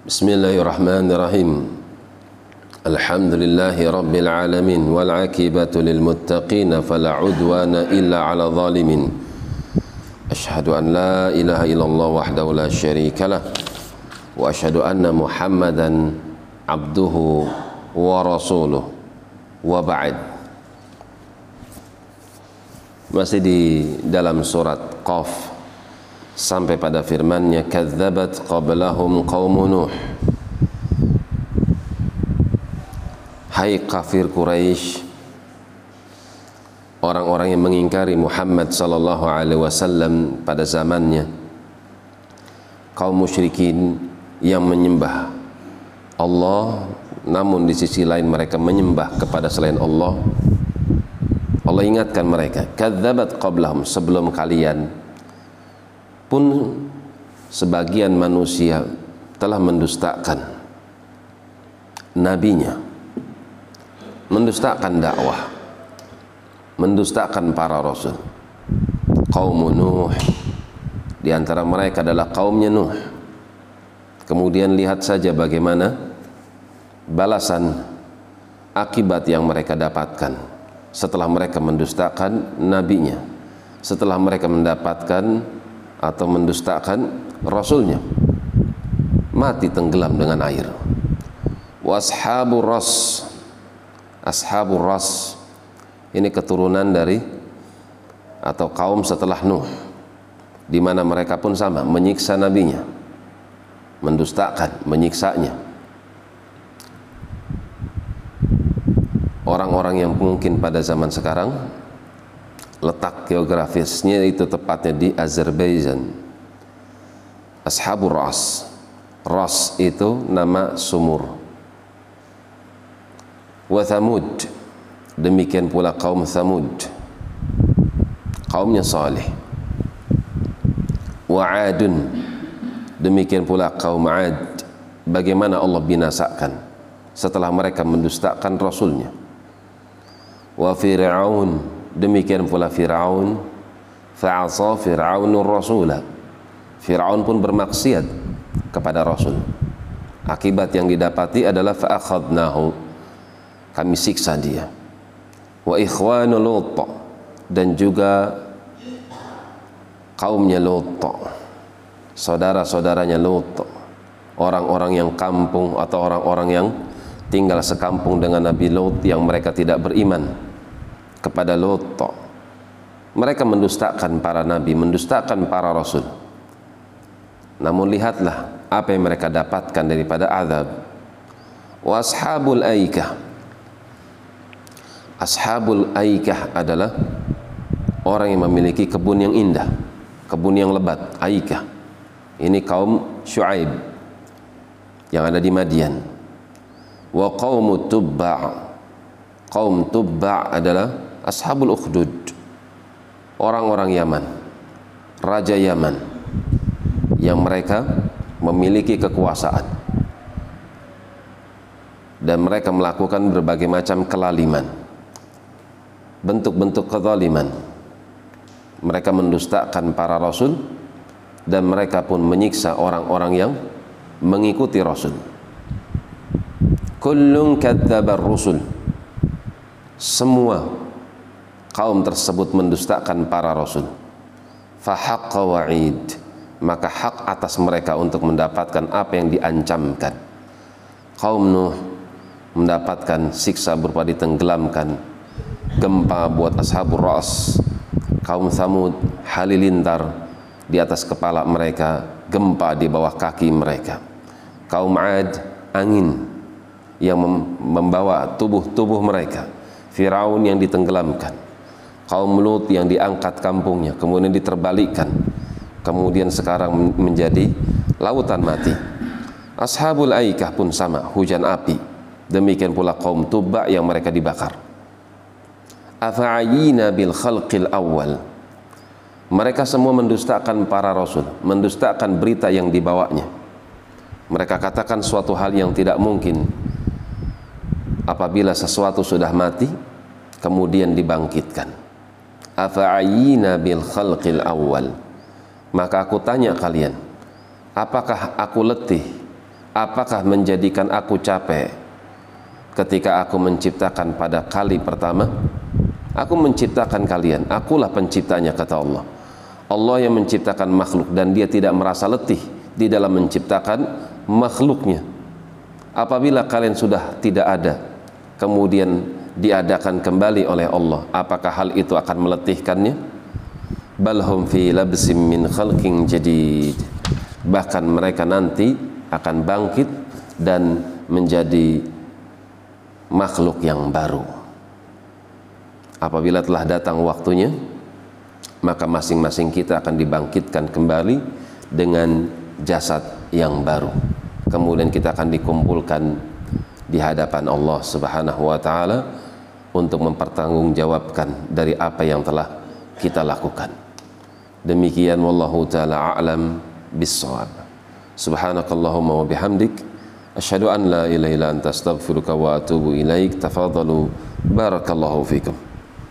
بسم الله الرحمن الرحيم الحمد لله رب العالمين والعاقبة للمتقين فلا عدوان إلا على الظالمين أشهد أن لا إله إلا الله وحده لا شريك له وأشهد أن محمدا عبده ورسوله وبعد masih di dalam surat Qaf. Sampai pada firman-Nya kadzabat qablahum qaum Nuh. Hai kafir Quraisy orang-orang yang mengingkari Muhammad sallallahu alaihi wasallam pada zamannya kaum musyrikin yang menyembah Allah namun di sisi lain mereka menyembah kepada selain Allah. Allah ingatkan mereka kadzabat qablahum sebelum kalian pun sebagian manusia telah mendustakan nabinya mendustakan dakwah mendustakan para rasul. Kaum Nuh. Di antara mereka adalah kaumnya Nuh. Kemudian lihat saja bagaimana balasan akibat yang mereka dapatkan setelah mereka mendustakan nabinya setelah mereka mendapatkan atau mendustakan rasulnya. Mati tenggelam dengan air. Washabur ras. Ashabur ras. Ini keturunan dari atau kaum setelah Nuh di mana mereka pun sama menyiksa nabinya mendustakan menyiksanya. Orang-orang yang mungkin pada zaman sekarang letak geografisnya itu tepatnya di Azerbaijan. Ashabur Ras. Ras itu nama sumur. Wa Thamud. Demikian pula kaum Thamud. Kaumnya salih wa Adun demikian pula kaum Ad bagaimana Allah binasakan setelah mereka mendustakan rasulnya. Wa fir'aun demikian pula fir'aun. Fa'asa fir'aunur rasula. Fir'aun pun bermaksiat kepada rasul. Akibat yang didapati adalah fa'akhadnahu. Kami siksa dia. Wa ikhwanu dan juga kaumnya lut. Saudara-saudaranya lut. Orang-orang yang kampung atau orang-orang yang tinggal sekampung dengan Nabi Lut yang mereka tidak beriman kepada Lot mereka mendustakan para nabi mendustakan para rasul. Namun lihatlah apa yang mereka dapatkan daripada azab. Washabul aikah. Ashabul aikah adalah orang yang memiliki kebun yang indah kebun yang lebat aikah. Ini kaum Syuaib yang ada di Madian. Wa qaumut tubba' kaum tubba' adalah Ashabul Ukhdud. Orang-orang Yaman. Raja Yaman. Yang mereka memiliki kekuasaan. Dan mereka melakukan berbagai macam kelaliman. Bentuk-bentuk kezaliman. Mereka mendustakan para rasul. Dan mereka pun menyiksa orang-orang yang mengikuti rasul. Kullun kadzabar rusul. Semua kaum tersebut mendustakan para rasul. Fahaqqa wa'id. Maka hak atas mereka untuk mendapatkan apa yang diancamkan. Kaum Nuh mendapatkan siksa berupa ditenggelamkan. Gempa buat ashabur ras. Kaum Samud halilintar di atas kepala mereka gempa di bawah kaki mereka. Kaum Ad angin yang membawa tubuh-tubuh mereka. Firaun yang ditenggelamkan kaum Lut yang diangkat kampungnya kemudian diterbalikkan kemudian sekarang menjadi lautan mati. Ashabul Aikah pun sama hujan api. Demikian pula kaum Tuba yang mereka dibakar. Afa'ayina bil khalqil awal mereka semua mendustakan para rasul mendustakan berita yang dibawanya. Mereka katakan suatu hal yang tidak mungkin. Apabila sesuatu sudah mati kemudian dibangkitkan afa'ayina bil khalqil awal maka aku tanya kalian apakah aku letih? Apakah menjadikan aku capek? Ketika aku menciptakan pada kali pertama aku menciptakan kalian. Akulah penciptanya kata Allah. Allah yang menciptakan makhluk dan dia tidak merasa letih di dalam menciptakan makhluknya. Apabila kalian sudah tidak ada kemudian diadakan kembali oleh Allah. Apakah hal itu akan meletihkannya? Balhum fi labsim min khalqin jadid. Bahkan mereka nanti akan bangkit dan menjadi makhluk yang baru. Apabila telah datang waktunya maka masing-masing kita akan dibangkitkan kembali dengan jasad yang baru. Kemudian kita akan dikumpulkan di hadapan Allah Subhanahu wa taala untuk mempertanggungjawabkan dari apa yang telah kita lakukan. Demikian wallahu taala a'lam bissawab. Subhanakallahumma wa bihamdik asyhadu an la ilaha illa anta astaghfiruka wa atubu ilaik. Tafadhalu barakallahu fikum.